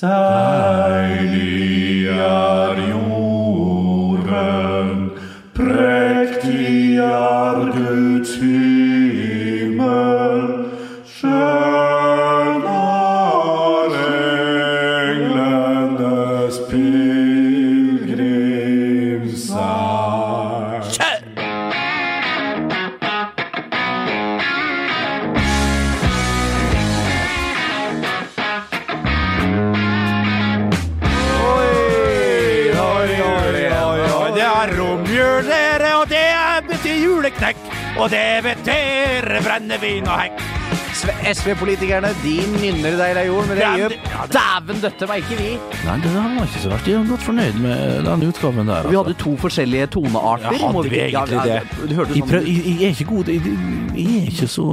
Deilig er jorden, Og det betyr brennevin og hekk. SV-politikerne, de nynner deg jord, men det Ja, gjør ja, det- dæven døtte meg ikke vi. Nei, det var ikke så verst. De er godt fornøyd med den utgaven der. Vi altså. hadde to forskjellige tonearter. Ja, hadde må vi egentlig ja, det? Det hørtes Jeg, prøv, sånn jeg, jeg er ikke god Jeg, jeg er ikke så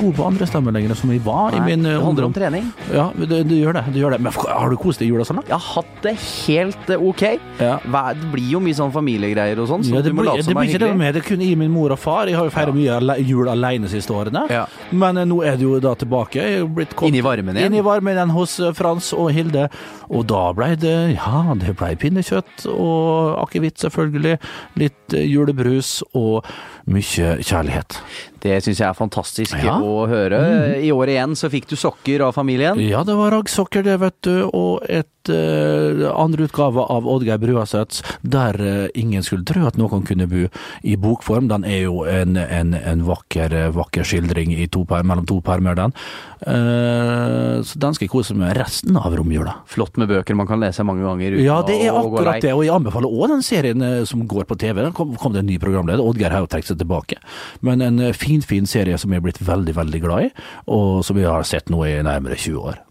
gode god på andre stemmer lenger som jeg var i Nei, min det eh, handler om trening. Ja, du, du, gjør det. du, gjør det. Men har du kost deg i jula sånn, da? Jeg har hatt det helt eh, ok. Ja. Det blir jo mye sånn familiegreier og sånn, så Ja, det du må late det som det ikke er det hyggelig. med. Det kun i min mor og far. Jeg har jo feira mye jul alene de siste årene. Ja. Men eh, nå er det jo da tilbake. Jeg er blitt kommet- Inn i varmen igjen? Inn i varmen igjen hos eh, Frans og Hilde. Og da ble det ja, det blei pinnekjøtt og akevitt, selvfølgelig. Litt eh, julebrus og mye kjærlighet. Det syns jeg er fantastisk Ja. Mm. å høre. I år igjen så fikk du sokker av familien. Ja, det var raggsokker det, vet du, og et eh, andre utgave av Oddgeir Bruasets, der uh, ingen skulle tro at noen kunne bo i bokform. Den er jo en, en, en vakker, eh, vakker skildring i to per, mellom to permer, den. Uh, så den skal jeg kose meg med resten av romjula. Flott med bøker man kan lese mange ganger Ja, det er akkurat det, og jeg anbefaler òg den serien eh, som går på TV. Den kom, kom det en ny programleder, Oddgeir har jo trukket seg tilbake. Men en finfin fin, fin serie som jeg er blitt veldig, veldig glad i, og som jeg har sett nå i nærmere 20 år.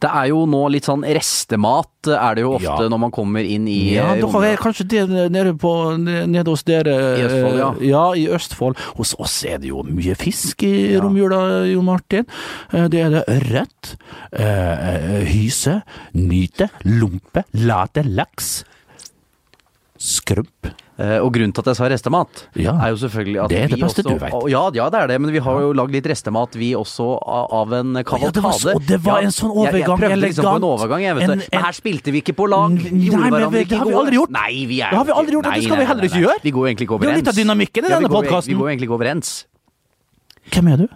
Det er jo nå litt sånn restemat, er det jo ofte Ja. når man kommer inn i Ja, da dere rommet. er kanskje det nede, på, nede hos dere I Østfold, ja. eh, Ja, i Østfold. Hos oss er det jo mye fisk i romjula, Jon Martin. Eh, Det er det ørret, eh, eh, hyse, nyte, lompe, late, laks, skrump. Eh, Og grunnen til at jeg sa restemat, Ja. er jo selvfølgelig at Det er det beste du vet. Ja, ja, det er det, men vi har jo lagd litt restemat vi også av en en ja, det var det var en sånn jeg, jeg prøvde liksom på en overgang, jeg, vet du. Men her spilte vi ikke på lag. Nei, Gjorde men hverandre det har vi aldri gjort. Nei, vi er Det har vi aldri gjort, og det skal vi heller ikke gjøre. Vi går jo egentlig ikke overens. Det er litt av dynamikken i denne podkasten. Vi går egentlig ikke overens. Hvem er du?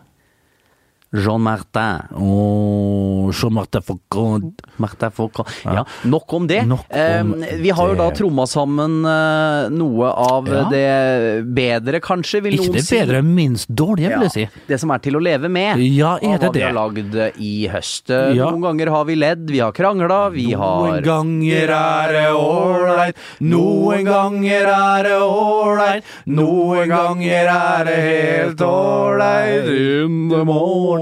Jean Martin. Oh, Jean-Martin Foucault. Martin Foucault. Ja, nok om det. Nok om Eh, vi har jo da det. tromma sammen eh, noe av Ja. det bedre, kanskje, vil Ikke noen det si. bedre, minst dårlige, vil jeg si. Det som er til å leve med. Ja, er det det hva vi det? har lagd i høst. Eh, Ja. Noen ganger har vi ledd, vi har krangla, vi har Noen ganger er det ålreit, noen ganger er det ålreit, noen ganger er det helt ålreit in the morning.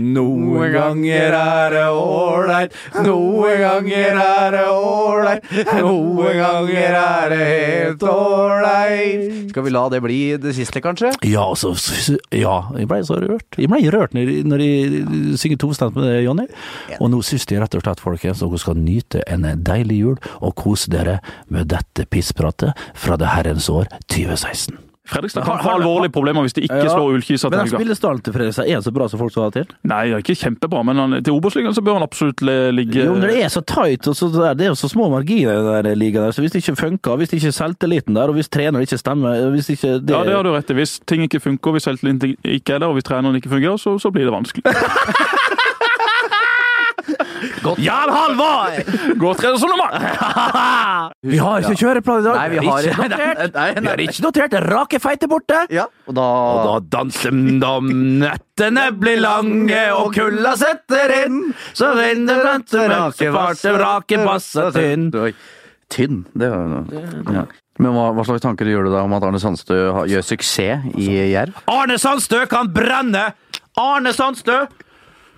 Noen ganger er det ålreit, noen ganger er det ålreit, noen ganger er det helt ålreit. Skal vi la det bli det siste, kanskje? Ja, altså, ja, jeg ble så rørt. Jeg ble rørt når jeg, når jeg synger tostemt med det, Jonny. Og nå syns jeg rett og slett, folkens, dere skal nyte en deilig jul og kose dere med dette pisspratet fra det herrens år 2016. Fredrikstad kan få alvorlige problemer hvis de ikke Ja. slår Ullkisa til Men han helga. spillestallen til Fredrikstad er så bra som folk skal ha til? Nei, det er ikke kjempebra, men han, til Obos-ligaen så bør han absolutt ligge Jo, men det er så tight, og så det er jo så små marginer i den ligaen der, så hvis det ikke funker, hvis det ikke selvtilliten der, og hvis treneren ikke stemmer, hvis ikke det Ja, det har du rett i. Hvis ting ikke funker, hvis selvtilliten ikke er der, og hvis treneren ikke fungerer, så, så blir det vanskelig. Jan Halvor! Godt resonnement! Vi har ikke kjøreplan i dag. Nei, vi har ikke notert. Nei, nei, Vi har ikke notert. Rake feite borte. Ja, og da, Og da danser de nettene blir lange og kulda setter inn. Så renner brente rake farte, vrake bassa tynn. Tynn, det var jo ja. Men hva, hva slags tanker gjør du deg om at Arne Sandstø gjør suksess i Jerv? Arne Sandstø kan brenne! Arne Sandstø!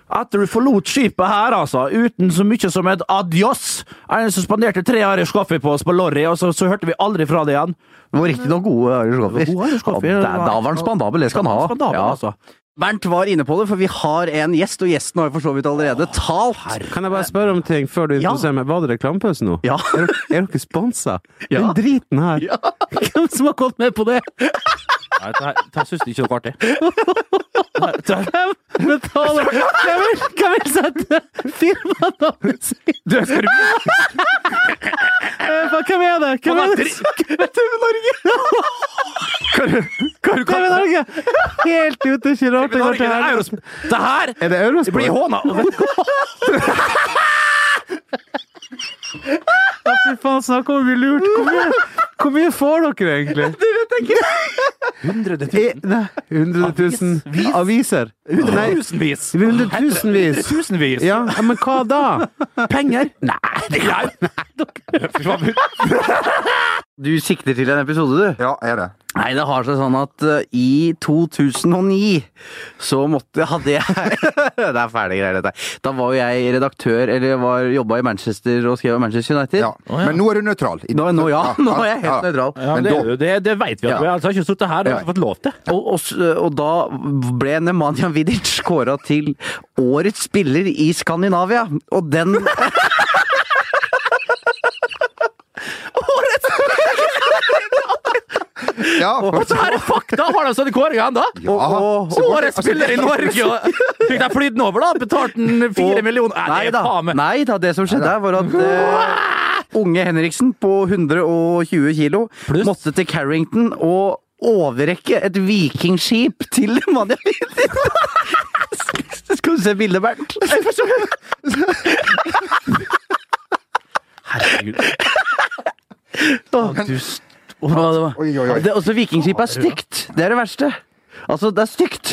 Etter du forlot skipet her, altså, uten så mye som et adios, det en som spanderte tre Irish coffee på oss på Lorry, og så, så hørte vi aldri fra det igjen. Det var riktignok gode Irish Coffee. Ja, da, var- da var han spandabel, det skal han ha. Spandabel, Ja. altså. Bernt var inne på det, for vi har en gjest, og gjesten har jo for så vidt allerede talt. Kan jeg bare spørre om ting før du Ja. introduserer meg? Var det reklamepause nå? Ja. Er, dere- er dere sponsa? Ja. Den driten her! Hvem som har gått med på det? Nei, det, det syns de ikke er noe artig. Betaler Hvem vil, hvem vil sette firmanavnet sitt Du, skal du Hvem er det? Hvem er det? TV Norge! TV Norge! Helt ute, ikke rart det går til er. Euros- Det her Er det Eurosport? blir håna. Ja, Fy faen, snakk om å bli lurt. Kom mye, hvor mye får dere egentlig? Det vet jeg ikke. 100 000? Nei, 100 000 aviser. Nei, Tusenvis. hundretusenvis. Tusenvis. Ja, men hva da? Penger? Nei, det er Nei, Du sikter til en episode, du? Ja, er det. Nei, det har seg sånn at uh, i 2009 så måtte hadde jeg Det er fæle greier, dette. Da var jo jeg redaktør, eller var jobba i Manchester og skrev om Manchester United. Ja. Men nå er du nøytral. Nå, nå, ja, nå er jeg helt nøytral. Men det, da- det, det vet vi at vi altså har ikke sittet her og fått lov til. Og, og, s- og da ble Nemanja Vidic kåra til årets spiller i Skandinavia, og den Ja, Og så her det fakta! Har de sånne kåringer ennå? Årets spiller i Norge! og Fikk de flydd den over, da? Betalte den fire millioner? Nei det er da, faen meg- nei da, det som skjedde der var at eh, unge Henriksen på 120 kilo Plus. måtte til Carrington og overrekke et vikingskip til Vidic. Skal du se bildet, Bernt? Herregud. Å, du st- det var- Oi, oi, oi. Det, også Vikingskipet er stygt. Det er det verste. Altså, det er stygt.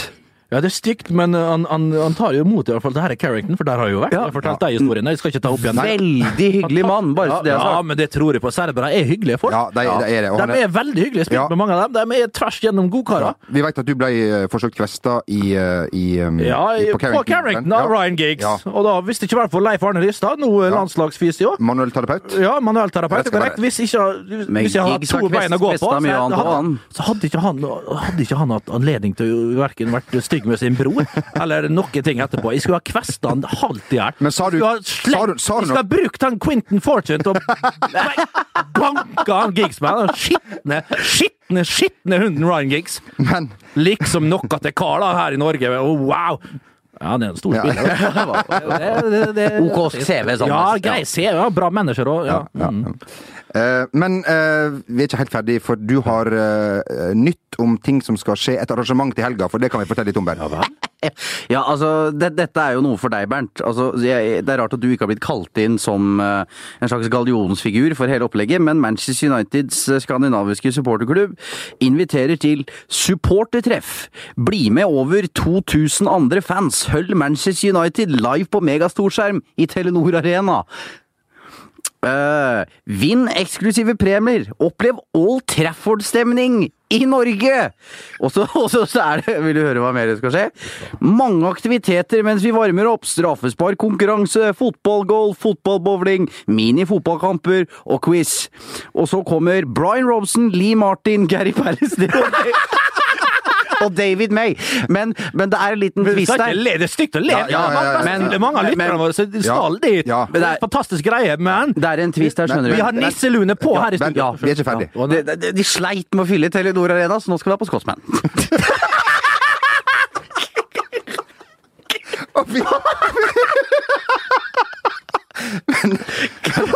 Ja, det er stygt, men uh, han, han, han tar jo imot i hvert fall det her er Carrington, for der har jeg jo vært. Ja. Jeg har fortalt deg historien. Jeg skal ikke ta opp igjen. Veldig hyggelig mann, bare så det er ja, men det tror jeg på. Serbere er hyggelige folk. Ja, de, de er det. De er, veldig hyggelige. Spilt Ja. med mange av dem. De er tvers gjennom godkarer. vi vet at du ble eh, forsøkt kvesta i, eh, i, um, Ja, i- på Carrington av Ja. Ryan Giggs. Ja. Og da, hvis det ikke var for Leif Arne Ristad, nå Ja. landslagsfysio Manuell terapeut. Ja, manuellterapeut. Korrekt. Hvis ikke, hvis jeg hadde har to bein å gå på, så hadde, ikke han, hadde ikke han hatt anledning til å verken vært stygg med sin bror eller noen ting etterpå. Jeg skulle ha kvesta han halvt i hjel. Men sa du- Skulle ha Jeg skulle ha brukt han Quentin Fortune til å banke han med. Den skitne, skitne, skitne hunden Ryan Giggs. Men Liksom noe til kar da, her i Norge. Oh, wow! Ja, det er en stor spiller. Det- det- det- OK CV, sånn. Ja, grei CV. Ja, bra manager òg. Ja. ja, Mm. Eh, men uh, vi er ikke helt ferdig, for du har uh, nytt om ting som skal skje. Et arrangement til helga, for det kan vi fortelle litt om, Bernt. Ja, altså, det, dette er jo noe for deg, Bernt. Altså, jeg, det er rart at du ikke har blitt kalt inn som uh, en slags gallionsfigur for hele opplegget, men Manchester Uniteds eh, skandinaviske supporterklubb inviterer til supportertreff. Bli med over 2000 andre fans. Hold Manchester United live på megastorskjerm i Telenor Arena. Uh, vinn eksklusive premier. Opplev All Trafford-stemning i Norge! Og så, er det Vil du høre hva mer det skal skje? Mange aktiviteter mens vi varmer opp. Straffesparkkonkurranse, fotballgolf, fotballbowling, mini-fotballkamper og quiz. Og så kommer Brian Robson, Lee Martin, Gary Pallister og, David May. Men, men det er en liten Men twist der. det er stygt å le. Ja, ja, ja, ja. Men, er mange av lytterne våre skal dit. Ja. Det er fantastisk greie, men Det er en twist her, skjønner du. vi har nisselune på her i studio. vi er ikke ferdig. Ja, De, de, de sleit med å fylle Telenor Arena, så nå skal vi ha på Scotsman.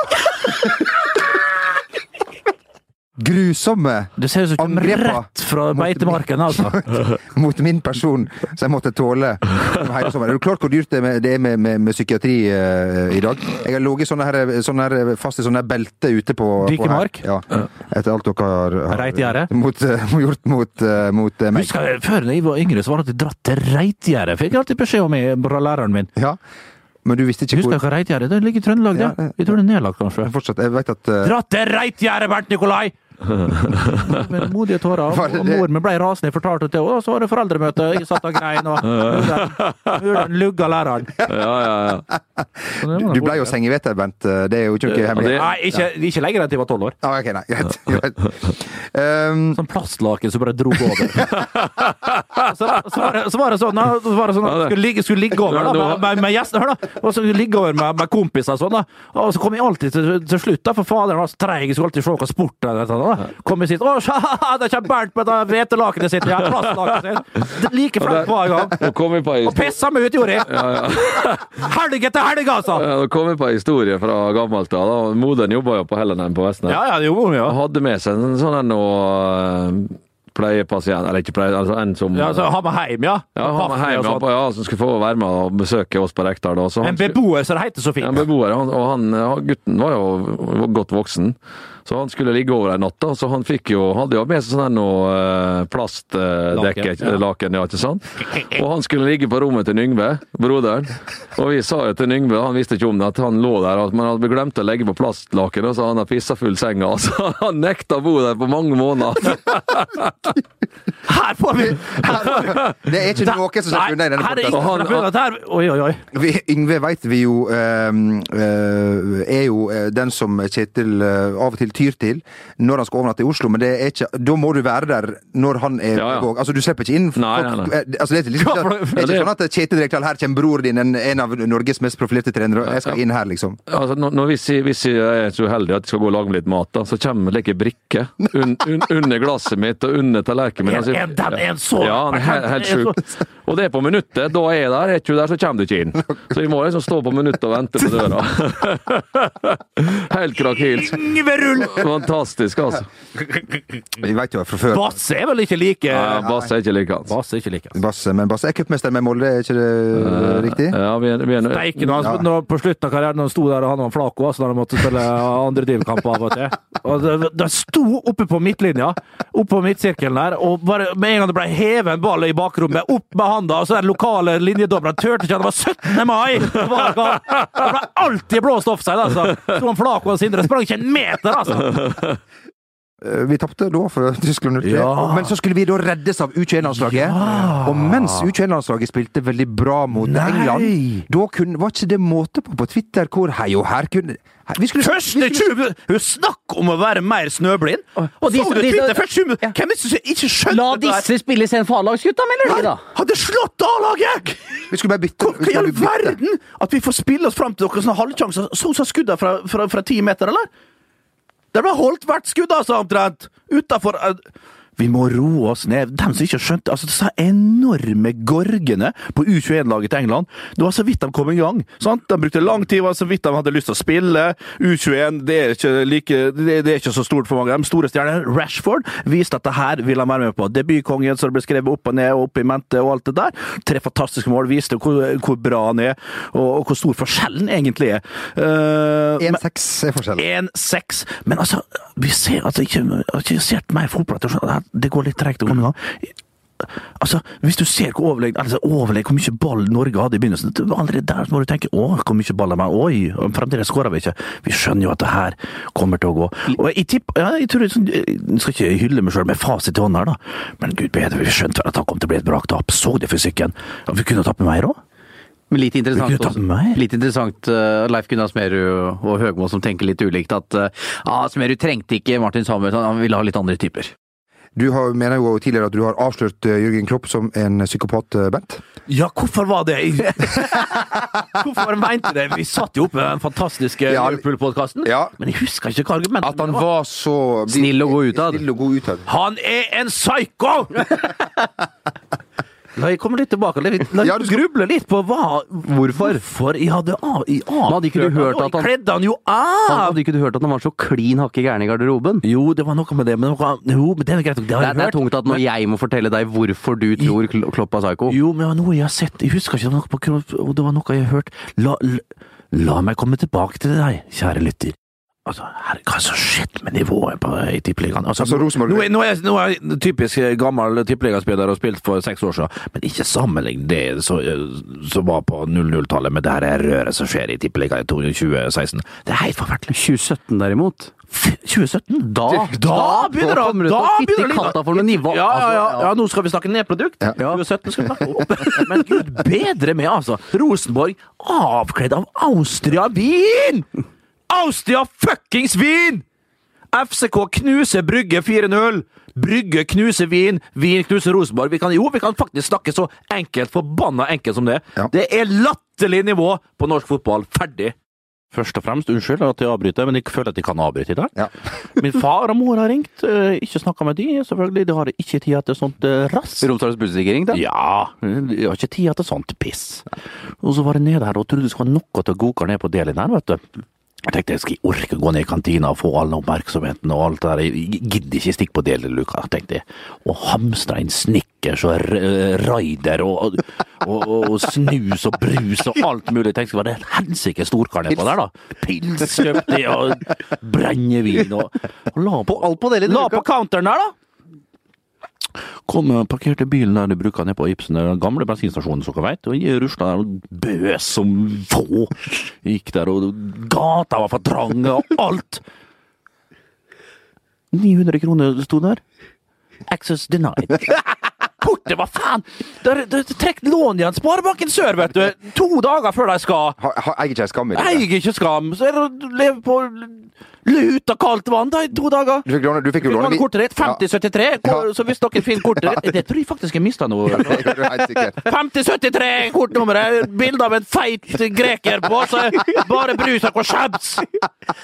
Grusomme Det ser ut som Angrepa. rett fra beitemarken, altså. mot min person som jeg måtte tåle hele sommeren. Er du klar hvor dyrt det er med, det er med, med, med psykiatri uh, i dag? Jeg har ligget sånne her, sånne her, fast i sånne belter ute på her. Ja. Etter alt dere har, har mot, eh, gjort mot, uh, mot meg. Husker jeg, Før jeg var yngre, så var det alltid dratt til Reitgjerdet. Fikk jeg alltid beskjed om jeg- fra læreren min. Ja. Men du visste ikke Husker hvor hva Reitgjerdet Det ligger i Trøndelag, det. Ja. Jeg tror det er nedlagt, kanskje. Fortsatt, jeg vet at Dratt til Reitgjerdet, Bernt Nikolai! Med modige tårer. Og mor mi ble rasende, jeg fortalte det, og så var det foreldremøte. Jeg satt og grein og lugga læreren. Ja, ja, ja. Du, Du ble jo sengeveter, Bent. Det er jo ikke noe hemmelig. Nei, ikke, ikke lenger enn til jeg var tolv år. Ah, ok, nei, greit. greit. Um, Sånn plastlaken som bare dro over. så, så, var det, så var det sånn da, så var det sånn at skulle ligge, skulle ligge over da, med, med, med gjester, da, og så ligge over med, med kompiser og sånn da. Og så kom jeg alltid til, til slutt da, for faderen var så treig, skulle alltid se hva sport det var, da. Kommer sitt Å, det kommer Bernt med det hvetelakenet sitt! Ja, plastlakenet sitt! Like flaut hver gang. Og pissa meg ut, gjorde jeg! Helg etter helg, altså! Ja, det kom på ei historie fra gammelt av. da. Moderen jobba jo på Hellenheim på Vestnes. Ja, ja, det gjorde hun, ja. Og hadde med seg en sånn en og pleiepasient, eller ikke pleie, altså en som Ja, så Ha meg hjem, ja. ja, han var heim, ja, på, ja, som skulle få være med og besøke oss på Rekdal. En beboer, som det heter så Ja, fint. en beboer, han, og han- gutten var jo godt voksen, så han skulle ligge over en natt. da, Så han fikk jo, hadde jo med seg sånn noe eh, plastdekke, Laken, ja. laken, ja, ikke sant? Og han skulle ligge på rommet til Yngve, broderen. Og vi sa jo til Yngve, han visste ikke om det, at han lå der, at man hadde glemt å legge på plastlaken, og så han hadde pissa full senga. Så han nekta å bo der på mange måneder. Her får vi her får vi- Det er ikke noe som slipper unna i denne. Her- Oi, oi, oi. Vi, Yngve veit vi jo øh, øh, er jo den som Kjetil øh, av og til tyr til når han skal overnatte i Oslo, men det er ikke, da må du være der når han er Ja, ja. Altså, du slipper ikke inn Nei, nei, nei. eh, Altså, det er, litt, det er ikke sånn at Kjetil Rekdal, her kommer bror din, en, en av Norges mest profilerte trenere, og jeg skal inn her, liksom. Altså, når, hvis, jeg, hvis jeg er så uheldig at jeg skal gå og lage meg litt mat, da, så kommer det like brikke un, un, under glasset mitt og under tallerkenen min. Altså, er, den er så- Ja, den er helt, sjuk. Og det er på minuttet. Da er jeg der. Er ikke du der, så kommer du ikke inn. Så vi må liksom stå på minuttet og vente på døra. Helt krakilsk. Yngve Rull! Fantastisk, altså. Vi vet jo fra før. Basse er vel ikke like Ja, Basse er ikke like hans. Basse er ikke like. Basse, men Basse er cupmester med Molde, er ikke det uh, riktig? Ja, vi er, vi er, Steike, når han, når, på slutten av karrieren han sto der og han var flak altså, når han måtte spille andre divkamper av og til. Og det, det sto oppe på midtlinja, oppe på midtsirkelen der, og bare med en gang det ble hevet en ball i bakrommet, opp med handa, og så den lokale linjedommeren turte ikke, det var 17. mai! Det, var, det ble alltid blåst offside, altså. Sto han flak og Sindre, sprang ikke en meter, altså. Eh, Vi tapte da for Tyskland 0-3. Ja. Men så skulle vi da reddes av U21-landslaget. Og mens U21-landslaget spilte veldig bra mot Nei. England, da kunne, var ikke det måte på på Twitter hvor Hei og her kunne her- vi skulle, Første 20 Hun Snakk om å være mer snøblind! Og de Så du Twitter første 20 Hvem er det som ikke skjønte La det der? disse spille sen for A-lagsgutta, melder de da! Hadde slått A-laget! vi skulle bare bytte. Hva i all verden? At vi får spille oss fram til dere sånne halvsjanser? Sånn som skuddene fra ti meter, eller? Det har holdt hvert skudd, altså, omtrent! Utafor Vi må roe oss ned. De som ikke skjønte altså Disse enorme gorgene på U21-laget til England. Det var så vidt de kom i gang. sant? De brukte lang tid, var så vidt de hadde lyst til å spille. U21 det er ikke, like, det, er ikke så stort for mange. De store stjernene, Rashford, viste at det her ville han være med på. Debutkongen som ble skrevet opp og ned og opp i mente og alt det der. Tre fantastiske mål viste hvor, hvor bra han er, og, og hvor stor forskjellen egentlig er. Uh, 1-6 er forskjellen. 1-6. Men altså, vi ser altså ikke, har ikke sett mer fotball. Det- går litt tregt å. Altså, Hvis du ser hvor overlegg, altså overlegg, hvor mye ball Norge hadde i begynnelsen det var Allerede der må du tenke å, hvor mye ball de har. Oi, fremdeles skårer vi ikke. Vi skjønner jo at det her kommer til å gå. Og Jeg tipp, ja, jeg tror sånn, jeg skal ikke hylle meg sjøl med fasit i hånda, da. men gud bedre, vi skjønte at det kom til å bli et braktap. Så du fysikken? Ja, vi kunne med mer òg. Men litt interessant, også, litt interessant uh, Leif Gunnar Smerud og Høgmo som tenker litt ulikt, at uh, ah, Smerud trengte ikke Martin Samuelsen, han ville ha litt andre typer. Du har, mener jo tidligere at du har avslørt eh, Jørgen Klopp som en psykopat, eh, Bent. Ja, hvorfor var det Hvorfor mente du det? Vi satt jo oppe med den fantastiske Ja, Liverpool-podkasten, ja. men jeg husker ikke hva argumentet At han var så Snill og god utad. Han er en psycho! La jeg komme litt tilbake. La jeg, Ja, gruble litt på hva Hvorfor? Hvorfor jeg hadde av, i av. hadde ikke du hørt at han- Kledde han jo av! hadde ikke du hørt at han var så klin hakke gæren i garderoben? Jo, det var noe med det, men jo, men det er greit. Det har jeg hørt. det er tungt at når jeg må fortelle deg hvorfor du tror Kl- Klopp er psycho. Jo, men det var noe jeg har sett. Jeg husker ikke, det var noe, på, det var noe jeg har hørt. La, la, la meg komme tilbake til deg, kjære lytter. Altså, her, hva er det som skjedde med nivået på, i Tippeligaen? Altså, Altså, Rosenborg- nå, nå, er, nå er jeg typisk gammel tippeligaspiller og spilt for seks år siden, men ikke sammenlign det som som var på 00-tallet med det her røret som skjer i Tippeligaen i 2016. Det er helt forferdelig. 2017 derimot. 2017? Da, Da begynner det da begynner det for noe nivå. Ja, ja, ja, Altså, ja, nå skal vi snakke nedprodukt. Ja. 2017 skal vi snakke opp. Men gud bedre med, altså. Rosenborg avkledd av Austria-Wien! Austria fuckings Wien! FCK knuser Brygge 4-0. Brygge knuser Wien, Wien knuser Rosenborg. Vi kan, jo, vi kan faktisk snakke så enkelt, forbanna enkelt som det. Ja. Det er latterlig nivå på norsk fotball. Ferdig. Først og fremst, unnskyld at jeg avbryter, men jeg føler at jeg kan avbryte i dag. Ja. Min far og mor har ringt, eh, ikke snakka med de, selvfølgelig. De har ikke tid til sånt eh, rass. Romsdals Budstikke ringte? Ja, de har ikke tid til sånt piss. Og så var jeg nede her og trodde det skulle være noe til å goke ned på delen her, vet du. Jeg tenkte jeg skal orke å gå ned i kantina og få all oppmerksomheten og alt det der. Jeg gidder ikke stikke på deleluka, tenkte jeg. Og hamstra inn Snickers og Raider og, og, og, og snus og brus og alt mulig. Jeg tenkte var det et helsike storkar nedpå der, da. Pils kjøpte jeg, og brennevin og, og la på, alt på deleluka? La på counteren der, da! Kom og parkerte bilen der de bruker nede på Ibsen, den gamle bensinstasjonen, som dere vet. Og jeg rusla der og bøs som få. Gikk der, og gata var for trang, og alt. 900 kroner sto der. Access denied. Kortet, hva faen! Der, der, Trekk lån igjen! Sparebanken Sør, vet du! To dager før de skal. Ha, ha, jeg er ikke skam i det. Jeg er ikke skam. Så er det å leve på lut av kaldt vann da, i to dager. Du fikk låne, du fikk jo låne låne kortet ditt. 5073. Ja. Så hvis dere finner kortet ditt Det tror jeg faktisk jeg mista nå. Det gjør du helt sikkert. 5073 kortnummeret! Bilde av en feit greker på, så bare brus og shabs!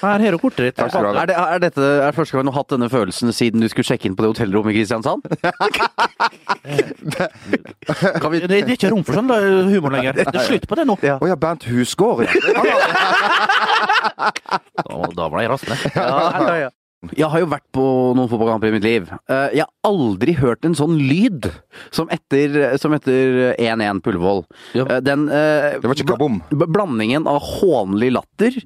Her har du kortet ditt. Takk skal du ha. Er, det, er dette er første gang du har hatt denne følelsen siden du skulle sjekke inn på det hotellrommet i Kristiansand? Kan vi, det, det er ikke rom for sånn humor lenger. Det er slutt på det nå. Ja. Oh, ja, Bernt Husgaard. Ja. Da, da ble jeg rasende. Ja, Jeg har jo vært på noen fotballkamper i mitt liv. Eh, Jeg har aldri hørt en sånn lyd som etter som etter 1-1 på Ullevål. Ja. Eh, Den eh, Det var ikke Blandingen av hånlig latter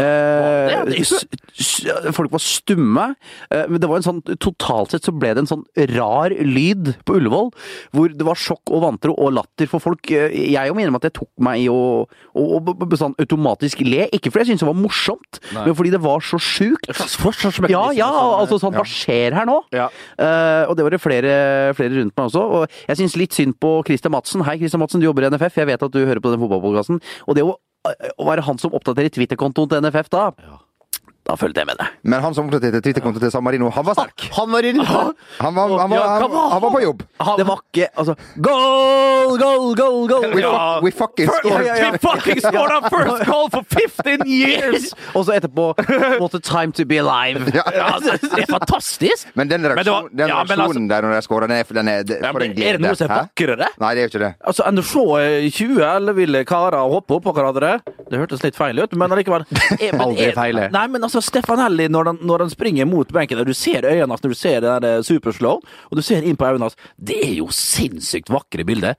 eh, Det er s- s- Folk var stumme. eh, Men det var en sånn Totalt sett så ble det en sånn rar lyd på Ullevål, hvor det var sjokk og vantro og latter for folk. Eh, Jeg må innrømme at jeg tok meg i å, å, å b- b- sånn automatisk le. Ikke fordi jeg syntes det var morsomt, men fordi det var så sjukt. Ja, ja, altså sånn, hva skjer her nå? Ja. Uh, og det var det flere, flere rundt meg også. Og jeg syns litt synd på Christer Madsen. Hei, Christer Madsen, du jobber i NFF. Jeg vet at du hører på den fotballpodkasten. Og det å, å være han som oppdaterer Twitter-kontoen til NFF da, da følte jeg med det. Men han som oppdaterte Twitter-kontoen til San Marino, han var sterk. Han var i Han var, han var, han, var på jobb. Det var ikke Altså Goal, goal, goal, goal! We, fuck, we fucking scored. Ja, ja, ja. We fucking scored our first goal for 15 years! Og så etterpå What a time to be alive. Ja. Ja, det er fantastisk! Men den reaksjonen, den ja, altså, der når de skårer, den er, den er, for men glede. er det noe som er vakrere? Nei, det er jo ikke det. Altså, Enn å se eh, 20 elleville karer hoppe oppå hverandre. Det hørtes litt feil ut, men allikevel. Aldri feil. Nei, men altså, Stefanelli, når han, når han springer mot benken, og du ser øynene hans når du ser det der superslow, og du ser inn på øynene hans, det er jo sinnssykt vakre bilder.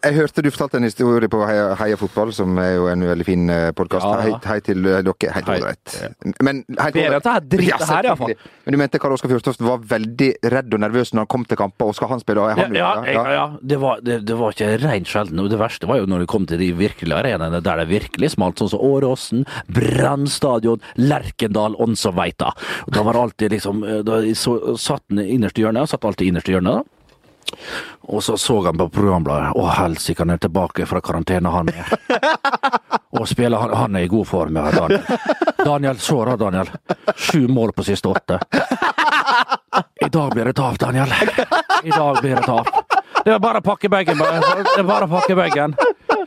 Jeg hørte du fortalte en historie på Heia, Heia fotball, som er jo en veldig fin podkast. Ja, ja. Hei, hei til eh, dere. Helt ålreit. Men helt Bedre at det er dritt det her, i hvert fall. selvfølgelig. Men du mente Karl Oskar Fjørtoft var veldig redd og nervøs når han kom til kamper, og skal han spille? Ja, han ja, jeg, ja. Det, var, det, det var ikke rent sjelden. Og det verste var jo når det kom til de virkelige arenaene der det virkelig smalt, sånn som Åråsen, Brann stadion, Lerkendal. Og Da var alltid liksom Da så, satt han innerst i hjørnet, satt alltid innerst i hjørnet. da. Og så så han på programbladet. Å, helsike, han er tilbake fra karantene, han er. Og spiller, han, han er i god form, ja, Daniel. Daniel, så da, Daniel. Sju mål på siste åtte. I dag blir det tap, Daniel. I dag blir det tap. Det er bare å pakke bagen. Det er bare å pakke bagen.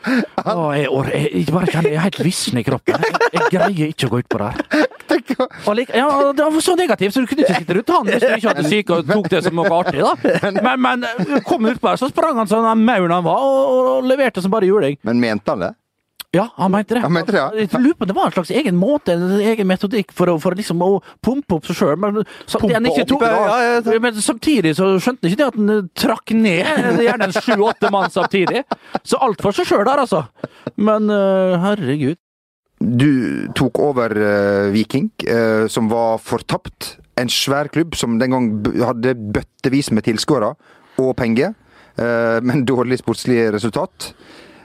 Jeg, jeg, jeg jeg er helt vissen i kroppen. Jeg greier ikke å gå utpå der. Og like, ja, det var så negativt, så du kunne ikke sitte rundt han hvis du ikke hadde syke og tok det som noe artig. da. Men, men kom utpå der, så sprang han som den mauren han var, og, og leverte som bare juling. Men mente han det? Ja, han mente det. Han mente det, ja. Jeg lurer på om det var en slags egen måte, en egen metodikk for å, for liksom å pumpe opp seg sjøl. Men, ja, men samtidig så skjønte han ikke det at han eh, trakk ned. Er Gjerne en sju-åtte mann samtidig. Så alt for seg sjøl der, altså. Men eh, herregud. Du tok over eh, Viking, eh, som var fortapt. En svær klubb som den gang hadde bøttevis med tilskuere og penger, eh, men dårlig sportslig resultat.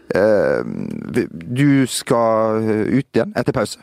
Du skal ut igjen etter pause.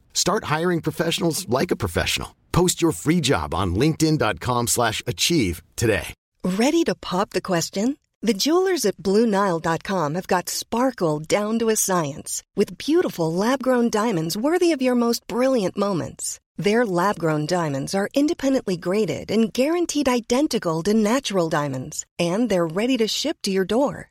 Start hiring professionals like a professional. Post your free job on linkedin.com/achieve slash achieve today. Ready to pop the question? The jewelers at BlueNile.com have got sparkle down to a science with beautiful lab grown diamonds worthy of your most brilliant moments. Their lab grown diamonds are independently graded and guaranteed identical to natural diamonds, and they're ready to ship to your door.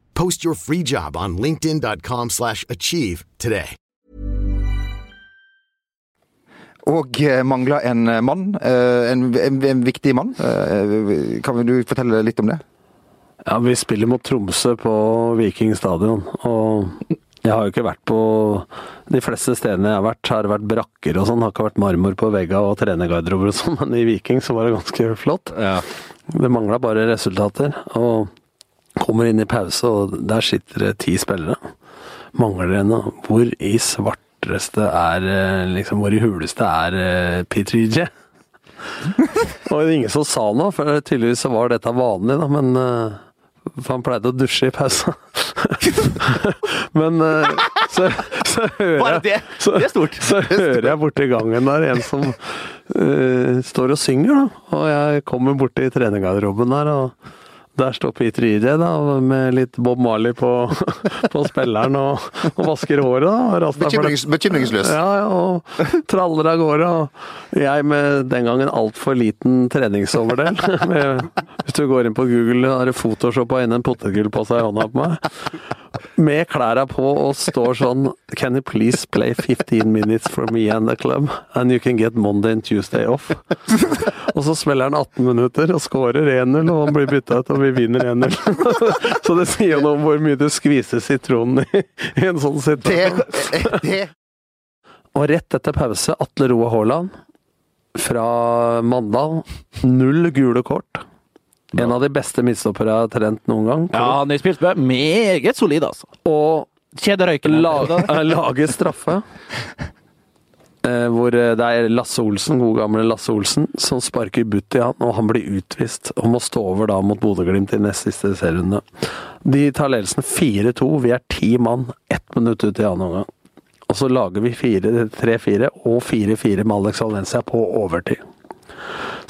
Post your free job on linkedin.com/achieve slash achieve today. Og mangla en eh, mann. eh, En, en, en viktig mann. Eh, Kan du fortelle litt om det? Ja, vi spiller mot Tromsø på Viking stadion, og jeg har jo ikke vært på De fleste stedene jeg har vært, har vært brakker og sånn, har ikke vært marmor på veggene og trenergarderober og sånn, men i Viking så var det ganske flott. Det mangla bare resultater, og kommer inn i pause, og der sitter det ti spillere. Mangler en, hvor i svarteste er eh, liksom, hvor i huleste er P3J? Og det er ingen som sa noe, for tydeligvis så var dette vanlig, da, men eh, For han pleide å dusje i pausa. men eh, så, så hører jeg så. Så hører jeg borti gangen der en som uh, står og synger, da. Og jeg kommer borti trenergarderoben der, og der står Peter Ije da, med litt Bob Marley på, på spilleren og, og vasker håret. da. og. Bekymrings, bekymringsløs. Ja, ja, og traller av gårde. Og jeg med den gangen altfor liten treningsoverdel. Med, hvis du går inn på Google, har det photoshoppa inn en potetgull på seg i hånda på meg. Med klærne på og står sånn Can you please play 15 minutes for me and the club? And you can get Monday and Tuesday off. Og så smeller han 18 minutter og skårer 1-0, og han blir bytta ut, og vi vinner 1-0. Så det sier jo noe om hvor mye du skviser sitronen i, i en sånn situasjon. Og rett etter pause, Atle Roa Haaland fra Mandal. Null gule kort. En av de beste midtstoppere jeg har trent noen gang. Ja, han har spilt med meget solid, altså. Og Kjederøyken. la, eh, lage straffe. Eh, hvor eh, det er Lasse Olsen, god gamle Lasse Olsen, som sparker butt i han, og han blir utvist. Og må stå over da mot Bodø-Glimt i nest siste serierunde. De tar ledelsen 4-2. Vi er ti mann, ett minutt ut i annen omgang. Og så lager vi 3-4 og 4-4 med Alex Valencia på overtid.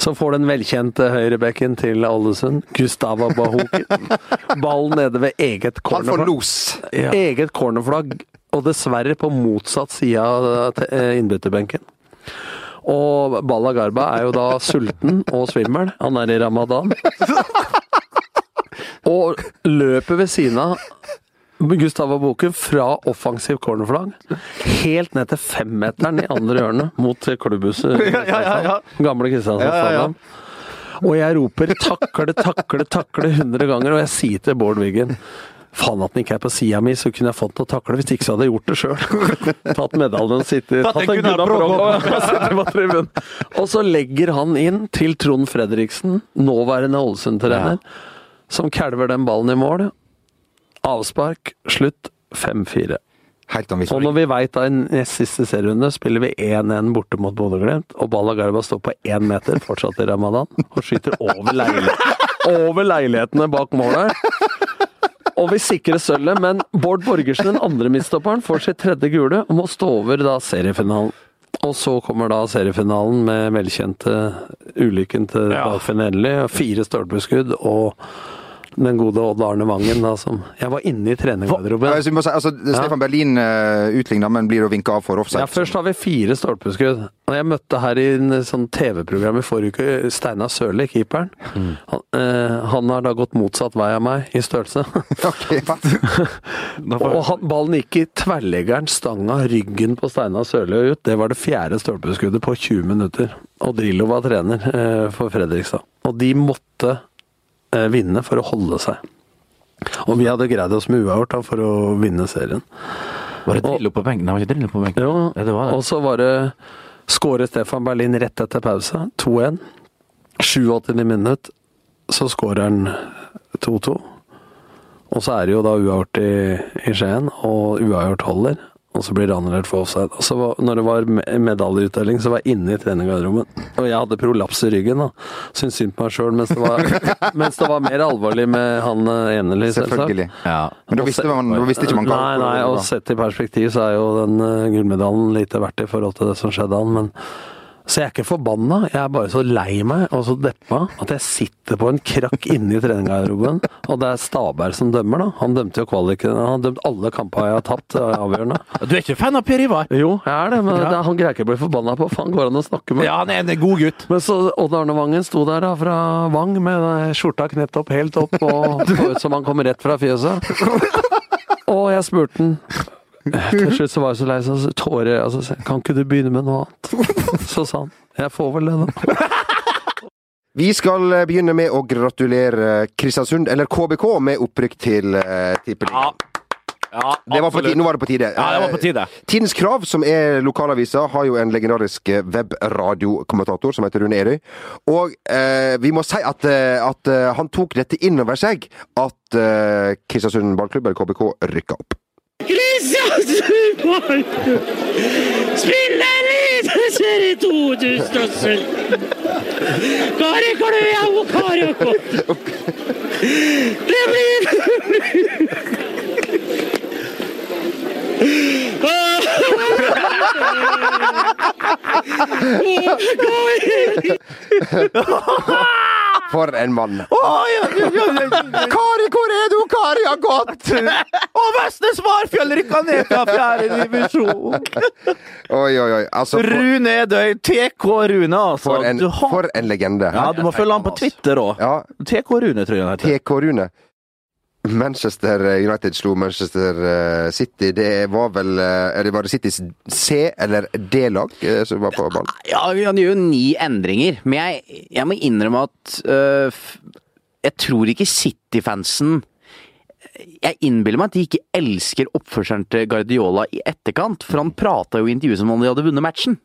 Så får den velkjente høyrebekken til Ålesund, Gustava Bahoken, ballen nede ved eget Han får los! los. Eget cornerflagg, og dessverre på motsatt side av eh, innbytterbenken. Og Balla Garba er jo da sulten og svimmel. Han er i ramadan. Og løper ved siden av Gustava Boken fra offensiv cornerflagg helt ned til femmeteren i andre hjørne mot klubbhuset Ja, ja, ja. Gamle Kristiansand. Og jeg roper 'takle, takle, takle' 100 ganger, og jeg sier til Bård Wiggen Faen at den ikke er på sida mi, så kunne jeg fått den å takle. Hvis ikke så hadde jeg gjort det sjøl. Tatt medaljen og sittet Tatt en Gunnar. Broggo, og på tribunen. Og så legger han inn til Trond Fredriksen, nåværende Ålesund-trener, som kalver den ballen i mål. Avspark, slutt, 5-4. Og når vi veit at i nest siste serierunde spiller vi 1-1 borte mot Bodø-Glimt, og Balla Garba står på én meter, fortsatt i ramadan, og skyter over, leil over leilighetene bak målet. Og vi sikrer sølvet, men Bård Borgersen, den andre midtstopperen, får sitt tredje gule og må stå over da seriefinalen. Og så kommer da seriefinalen med velkjente ulykken til Ja. Endelig. Fire stolpeskudd og den gode Odd Arne Vangen, da, som Jeg var inne i Ja, trenergarderoben. altså, si, altså, Stefan Berlin uh, utligna, men blir jo vinka av for offside. Ja, først har vi fire stolpeskudd. Og jeg møtte her i en sånn TV-program i forrige uke Steinar Sørli, keeperen. Han, uh, han har da gått motsatt vei av meg i størrelse. Og han, ballen gikk i tverrleggeren, stanga ryggen på Steinar Sørli ut. Det var det fjerde stolpeskuddet på 20 minutter. Og Drillo var trener uh, for Fredrikstad. Og de måtte eh, vinne for å holde seg. Og vi hadde greid oss med uavgjort for å vinne serien. Var det Drillo på benken? Nei, var ikke Drillo på benken. Jo, Ja, det var det. og så var det Skåret Stefan Berlin rett etter pause. 2-1. 87. minutt, så skårer han 2-2. Og så er det jo da uavgjort i, i Skien, og uavgjort holder. Og så blir det annullert for offside. Og så var, når det var me- medaljeutdeling, så var jeg inne i trenergarderoben. Og jeg hadde prolaps i ryggen, da. Syntes synd på meg sjøl, mens, det var- mens det var mer alvorlig med han eh, Selvfølgelig. Ja. Men da visste, man, da visste ikke man hva Nei, nei, og sett i perspektiv så er jo den uh, gullmedaljen lite verdt i forhold til det som skjedde han, men så jeg er ikke forbanna, jeg er bare så lei meg og så deppa at jeg sitter på en krakk inne i treningsgarderoben, og det er Staberg som dømmer, da. Han dømte jo kvaliken, han har dømt alle kampene jeg har tapt, eh, avgjørende. Du er ikke fan av Per Ivar? Jo, jeg er det, men Ja. det, han greier ikke å bli forbanna på, faen går han å snakke med? Ja, han er en god gutt. Men så Odd Arne Vangen sto der da fra Vang med skjorta knett opp helt opp og så ut som han kom rett fra fjøset. Og jeg spurte han Til slutt så var jeg så lei så tårer altså, Kan ikke du begynne med noe annet? Så sa han jeg får vel det, da. Vi skal eh, begynne med å gratulere Kristiansund, eller KBK, med opprykk til uh, Tippeligaen. Ja, Det var på tide, nå var det på tide. Ja, det var på tide. Eh, Tidens Krav, som er lokalavisa, har jo en legendarisk webradiokommentator som heter Rune Erøy. Og eh, vi må si at, at han tok dette inn over seg, at eh, Kristiansund ballklubb, eller KBK, rykka opp. Kristiansund Ballklubb spiller Eliteserie 2, du støssel! Kari Kløya og Kari Akott. Det blir For en mann. Oi, oi, oi, oi. Kari, hvor er du? Kari har gått! Og Vestnes Varfjell rykka ned fra fjerde divisjon! Oi, oi, oi. Altså, for, Rune Edøy, TK Rune, altså. for, en, Du har- for en legende. Ja, du må følge han på Twitter òg. Ja, TK Rune, tror jeg han heter. TK Rune. Manchester United slo Manchester eh, City. Det var vel eh, er det Var det Citys C- eller D-lag eh, som var på ballen? Ja, vi hadde jo ni endringer, men jeg, jeg må innrømme at uh, jeg tror ikke City-fansen Jeg innbiller meg at de ikke elsker oppførselen til Guardiola i etterkant, for han prata jo i intervjuet som om de hadde vunnet matchen.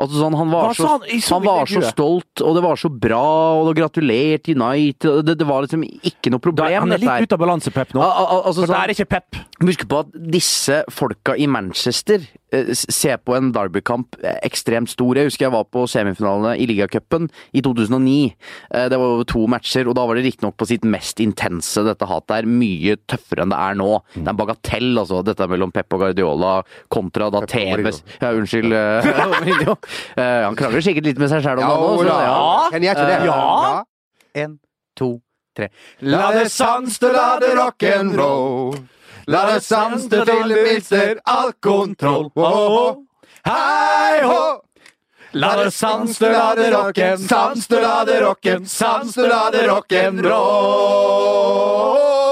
Altså sånn, Han var, så, han? Han var så stolt, og det var så bra, og det gratulerte United det, det var liksom ikke noe Da, problem. han er litt ute av balanse, Pep, nå. Al- al- altså, For det sånn- er ikke Pep. Husk på at disse folka i Manchester eh, ser på en Derby-kamp eh, ekstremt stor. Jeg husker jeg var på semifinalene i ligacupen i 2009. Eh, Det var over to matcher, og da var det riktignok på sitt mest intense. Dette hatet er mye tøffere enn det er nå. Det er en bagatell, altså, dette mellom Pep og Guardiola kontra da TV Ja, unnskyld. eh, Mourinho. Uh, Han krangler sikkert litt med seg sjæl om Ja, det nå. ja. Hvem gjør ikke det? Eh, Ja. En, to, tre. La det sanste, la det rock'n'roll. La det sanste til det mister all kontroll. Oh, Hei hå! La det sanste, la det rocken, sanste, la det rocken, sanste, la det rock'n'roll.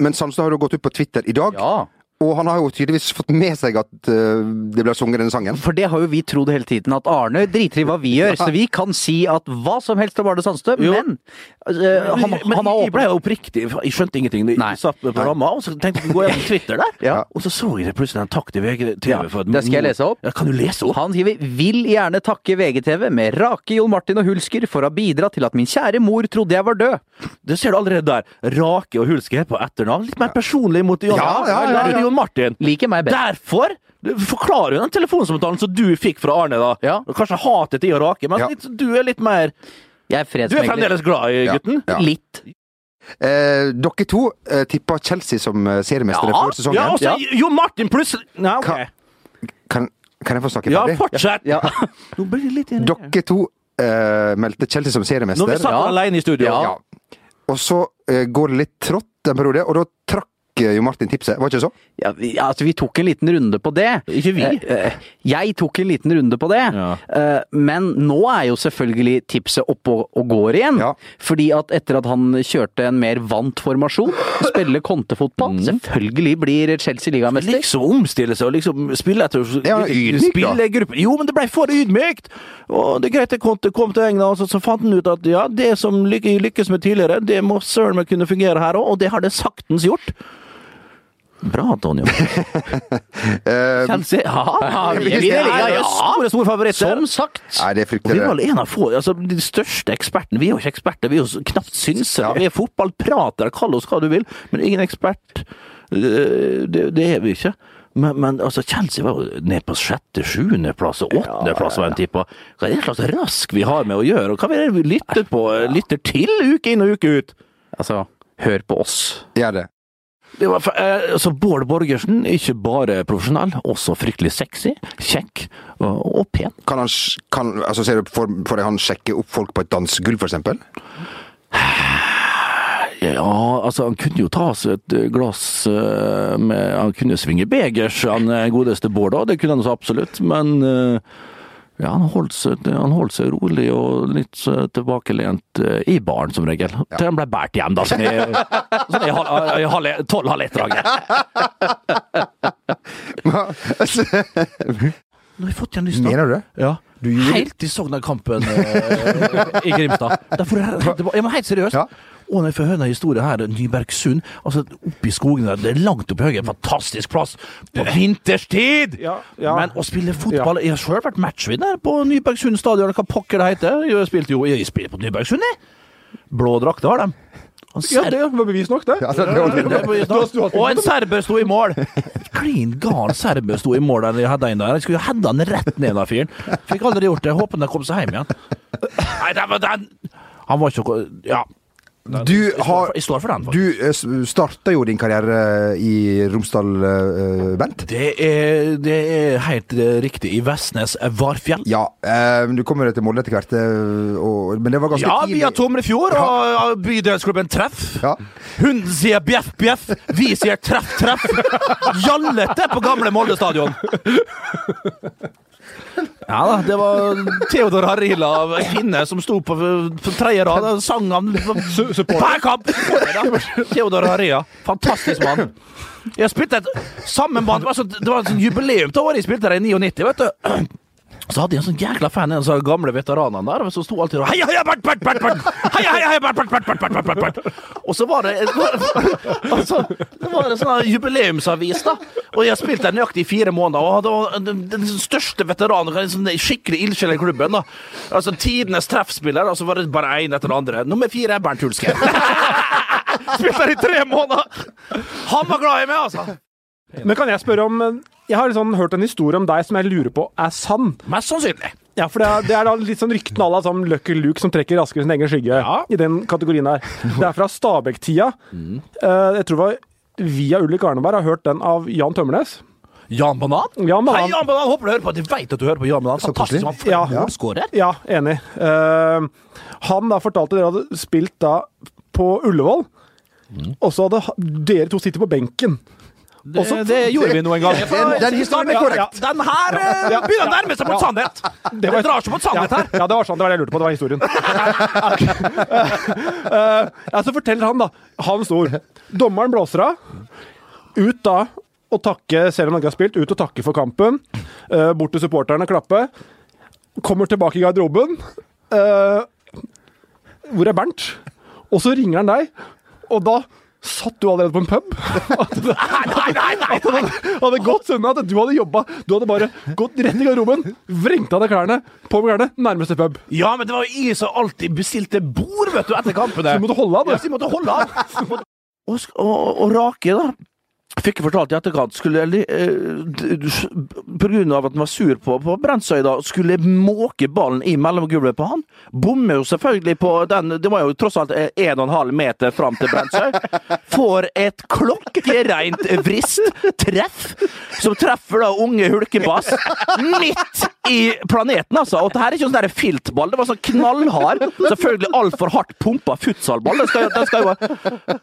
Men Sandstad har jo gått ut på Twitter i dag, Ja. Og han har jo tydeligvis fått med seg at uh, det blir sunget denne sangen. For det har jo vi trodd hele tiden, at Arne driter i hva vi gjør. Så vi kan si at hva som helst om Arne Sandstø, men eh, han, men han har jeg ble jo oppriktig Jeg skjønte ingenting. Jeg satt på ramma, og så tenkte jeg å gå gjennom Twitter der. Ja. Og så så jeg plutselig en takk til VGTV. Ja, for at det skal jeg lese opp. Ja, kan du lese opp? Han skriver 'Vil gjerne takke VGTV med Rake, Jon Martin og Hulsker for å ha bidratt til at min kjære mor trodde jeg var død'. Det ser du allerede der. Rake og Hulsker på etternavn. Litt mer personlig mot Jon, Ja, ja, ja, ja. Jon Martin. Liker meg best. Derfor forklarer jo den telefonsamtalen som du fikk fra Arne, da. Ja. Kanskje hatet til å rake, men Ja. litt, du er litt mer Jeg er Du er fredsmegler. fremdeles glad i gutten? ja. Litt. Eh, dere to eh, tippa Chelsea som eh, seriemestere Ja, før sesongen. ja, altså, Jo Martin plutselig Nei, ok. Kan, kan jeg få snakke Ja, ferdig? fortsett! Nå blir det litt Dere to eh, meldte Chelsea som seriemester. Når vi satt alene i studio. Ja. Og så eh, går det litt trått en periode, og da trakk eh, jo Martin tipset. Var ikke det så? Ja, vi, altså, vi tok en liten runde på det. Ikke vi. Eh, eh, jeg tok en liten runde på det. Eh, men nå er jo selvfølgelig tipset oppe og, og går igjen. Fordi at etter at han kjørte en mer vant formasjon, spiller kontefotball, selvfølgelig blir Chelsea ligamester. Liksom omstille seg og liksom spille etter Ja, ydmyk. Jo, men det ble for ydmykt! Og det er greit, at kom til, kom til England, og så, så fant han ut at ja, det som lykkes med tidligere, det må søren meg kunne fungere her òg, og det har det saktens gjort. Bra, Antonio. Eh, Chelsea, ja, ja, vi, vi- vi, ja, er ja. store, store favoritter. Som sagt. Nei, det er Og vi er vel en av få, altså de største ekspertene. Vi er jo ikke eksperter, vi er jo knapt synsere. Vi er fotballpratere, kall oss hva du vil, men ingen ekspert. Eh, Det, det er vi ikke. Men, men altså, Chelsea var jo ned på sjette, sjuendeplass og åttendeplass, var en tippa. Hva er det slags rask vi har med å gjøre, og hva er det vi lytter på, lytter til uke inn og uke ut? Altså, hør på oss. Gjør det. Det var, eh, altså Bård Borgersen, ikke bare profesjonell, også fryktelig sexy, kjekk og, og pen. Kan han, kan, altså, ser du for, for deg han sjekke opp folk på et dansegulv, eksempel? Ja, altså han kunne jo ta seg et eh, glass eh, med Han kunne svinge begers, han eh, godeste Bård da, det kunne han så absolutt, men eh, ja, han holdt, seg, han holdt seg rolig og litt eh, tilbakelent eh, i baren, som regel. Til han ble båret hjem, da, sånn i, sånn i halv- i halv- tolv-halv ett-draget. Nå har jeg fått igjen lyst, da. Mener du det? Ja. Helt i Sogna-kampen eh, i Grimstad. Derfor, det jeg må helt seriøst. Og når jeg får høre denne historie her, Nybergsund, altså oppe i skogen der, det er langt oppe i høyre, en fantastisk plass på vinterstid! ja. Men å spille fotball Jeg har sjøl vært matchvinner på Nybergsund stadion, hva pokker det heter. Jeg spilte jo Jeg spilte på Nybergsund, jeg. Blå drakter har de. Ja, det var bevis nok, det. det var det du nok. Og en serber sto i mål! Klin gal serber sto i mål der jeg hadde en der. Jeg skulle jo hedda han rett ned den fyren. Fikk aldri gjort det. Håper han kom seg hjem igjen. Nei, det var den Han var ikke Ja. Du har jeg står for den. Du starta jo din karriere i Romsdal, uh, Bent. Det er, det er helt eh, riktig. I Vestnes Varfjell. Ja, uh, du kommer jo til Molde etter hvert, eh, og, men det var ganske Ja, tidlig. via Tomrefjord og ja, bydelsklubben Treff. Hunden sier bjeff, bjeff. Vi sier treff, treff. Jallete på gamle Molde stadion. Ja da, det var Theodor Harila, kvinne som sto på, på tredje rad og sang han hver kamp! Theodor Harila. Fantastisk mann. Jeg spilte et sammenband. Det var, sånn, det var et sånn jubileum til året jeg spilte der i 99, vet du. Så hadde jeg en sånn jækla fan, en av de gamle veteranene der, som sto alltid og Heia, heia, Bert, Bert, Bert, Bert! Heia, heia, heia, Bert, Bert, Bert, Bert, Bert, Bert, Bert! Og så var det altså, Det var en sånn jubileumsavis, da. Og jeg har spilt der nøyaktig i fire måneder, og det var den, største veteranen, en sånn skikkelig ildsjel i klubben, da. Altså tidenes treffspiller, og så var det bare én etter den andre. Nummer fire er Bernt Hulske. Spilt der i tre måneder! Han var glad i meg, altså. Men kan jeg spørre om Jeg har liksom hørt en historie om deg som jeg lurer på er sann. Mest sannsynlig. Ja, for det er, det er da litt sånn ryktene à la sånn Lucky Luke som trekker raskere sin egen skygge i den kategorien her. Det er fra Stabæk-tida. Eh, jeg tror det var via Ulrik Arneberg har hørt den av Jan Tømmernes. Jan Banan? Jan Banan. Hei, Jan Banan! Håper du hører på. De vet at du hører på Jan Banan. Fantastisk. Han Ja. målskårer. Ja, enig. Uh, han da fortalte dere hadde spilt da på Ullevål, og så hadde dere to sittet på benken. Det, det gjorde vi nå en gang. Den- den historien er korrekt. Ja, den her eh, Ja. begynner å nærme seg mot sannhet. Det drar seg mot sannhet her. Ja, det var sånn, det var det jeg lurte på. Det var historien. Eh, ja, så forteller han, da. Hans ord. Dommeren blåser av. Ut da og takke, selv om Norge har spilt, ut og takke for kampen. Eh, bort til supporterne, klappe. Kommer tilbake i garderoben. Eh, hvor er Bernt? Og så ringer han deg, og da satt du allerede på en pub? At det, at det hadde, hadde gått sånn at du hadde jobba. Du hadde bare gått rett i garderoben, vrengt av deg klærne, på med klærne, nærmeste pub. Ja, men det var jo jeg som alltid bestilte bord, vet du, etter kampene. Så du måtte holde av, du. Ja, så jeg måtte holde av. Og, og, og Rake, da. Fikk jeg fortalt i etterkant skulle eh, På grunn av at han var sur på, på Brensøy, da, skulle måke ballen i mellomgulvet på han. Bommer jo selvfølgelig på den Det var jo tross alt eh, 1,5 meter fram til Brensøy. Får et klokkereint vrist treff, som treffer da unge Hulkebass midt i planeten, altså. Og det her er ikke sånn filtball, det var sånn knallhard, selvfølgelig altfor hardt pumpa futsalball. Den skal, den skal jo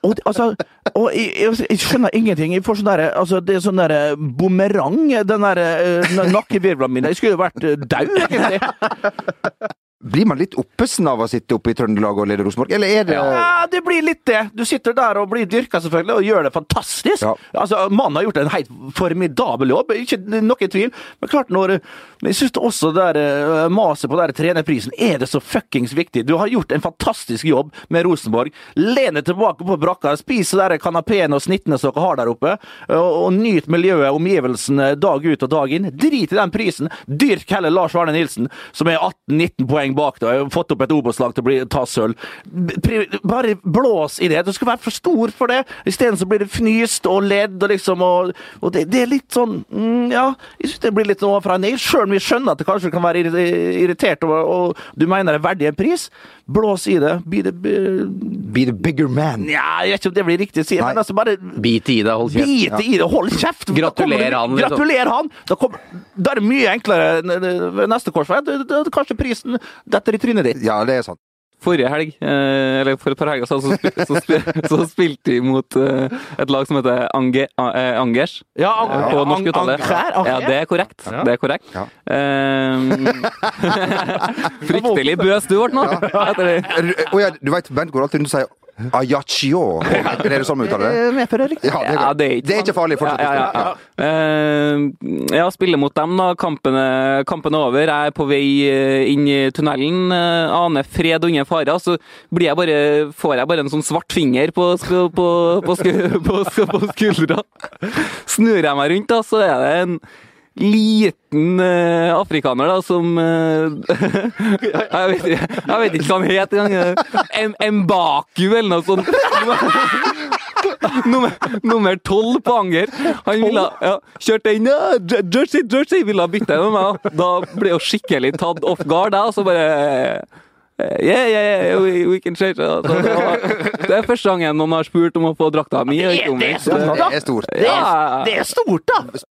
og, altså, og jeg, jeg skjønner ingenting. Jeg får sånn der, altså, det er sånn der bumerang, den der uh, nakkevirvlene mine. Jeg skulle jo vært eh, død, egentlig. Blir man litt oppesen av å sitte oppe i Trøndelag og lede Rosenborg, eller er det Ja, det blir litt det. Du sitter der og blir dyrka, selvfølgelig, og gjør det fantastisk. Altså, Mannen har gjort en helt formidabel jobb, ikke noe tvil. Men klart, når jeg syns også det der eh, maset på den trenerprisen er det så fuckings viktig. Du har gjort en fantastisk jobb med Rosenborg. Len deg tilbake på brakka, spis de kanapeen og snittene som dere har der oppe, og, og nyt miljøet, omgivelsene, dag ut og dag inn. Drit i den prisen. Dyrk heller Lars Arne Nilsen, som er 18-19 poeng bak deg, og har fått opp et Obos-lag til å bli, ta sølv. Bare blås i det. Du skal være for stor for det. Isteden så blir det fnyst og ledd og liksom og, og det, det er litt sånn mm, Ja, jeg syns det blir litt overfra og ned. Sjøl om vi skjønner at det kanskje kan være irritert og, og du mener det er verdig en pris, blås i det. Be the, Be the bigger man. Ja, jeg vet ikke om det blir riktig å si, men altså bare Bit i det, hold kjeft. Bit i det, hold kjeft! Det- han, liksom. Han! Da, kommer, da er det mye enklere neste korsvei. Da- da- da Kanskje prisen detter i trynet ditt. Ja, det er sant. Forrige helg, eh, eller for et par helger siden, så, spil, så, spil, så spilte vi mot eh, et lag som heter Ange, eh, Angers. Ja, an, på ja, norsk uttale. Ja, det er korrekt. Ja. Det er korrekt. Ja. Eh, fryktelig bøs du ble nå. Etter det. Ja, du veit, Bent går alltid rundt og sier Ajaccio. Er det sånn vi uttaler det? Eh, Medfører riktig. Ja, det er, Ja, det er ikke det er ikke farlig. Fortsett. Ja, ja, ja. Eh, ja, spille mot dem, da. Kampen er, kampen er over. Jeg er på vei eh, inn i tunnelen. eh, aner fred og ingen farer. Så blir jeg bare, får jeg bare en sånn svart finger på, på, på, på, på skuldra. Snur jeg meg rundt, da, så er det en liten uh, afrikaner da, som uh, jeg, vet, jeg vet ikke hva han het engang. En, Mbaku eller noe sånt. Nummer, nummer 12 på Anger. Han ville ja, kjørte inn ja, Jersey, Jersey, ville bytte med meg. Da ble jo skikkelig tatt off guard, da, og så bare eh, Yeah, yeah, yeah, we, we can change det, var, det er første gangen noen har spurt om å få drakta mi. Det er stort, da! Er det er stort, da!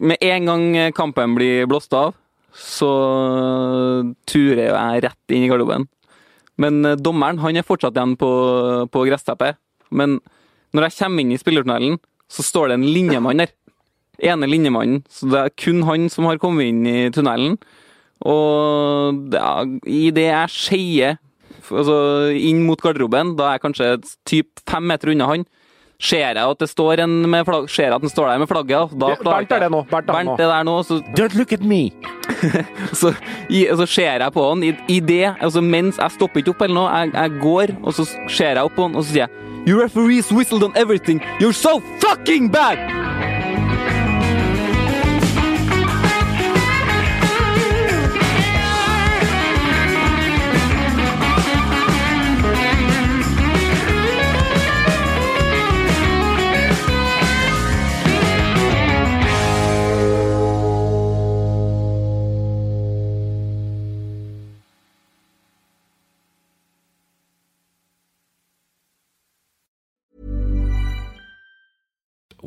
Med en gang kampen blir blåst av, så turer jeg rett inn i garderoben. Men eh, dommeren han er fortsatt igjen på, på gressteppet. Men når jeg kommer inn i spillertunnelen, så står det en linjemann der. Ene linjemannen. Så det er kun han som har kommet inn i tunnelen. Og ja, det jeg skeier altså, inn mot garderoben, da er jeg kanskje typ fem meter unna han, ser jeg at det står en med flagg, ser jeg at den står der med flagget. Da klarer Bernt er det nå. Bernt er Bernt er der nå. Så, Don't look at me! så, i, så ser jeg på han i, i det, altså mens jeg stopper ikke opp eller noe, jeg, jeg går, og så ser jeg opp på han, og så sier jeg You referees whistled on everything. You're so fucking bad!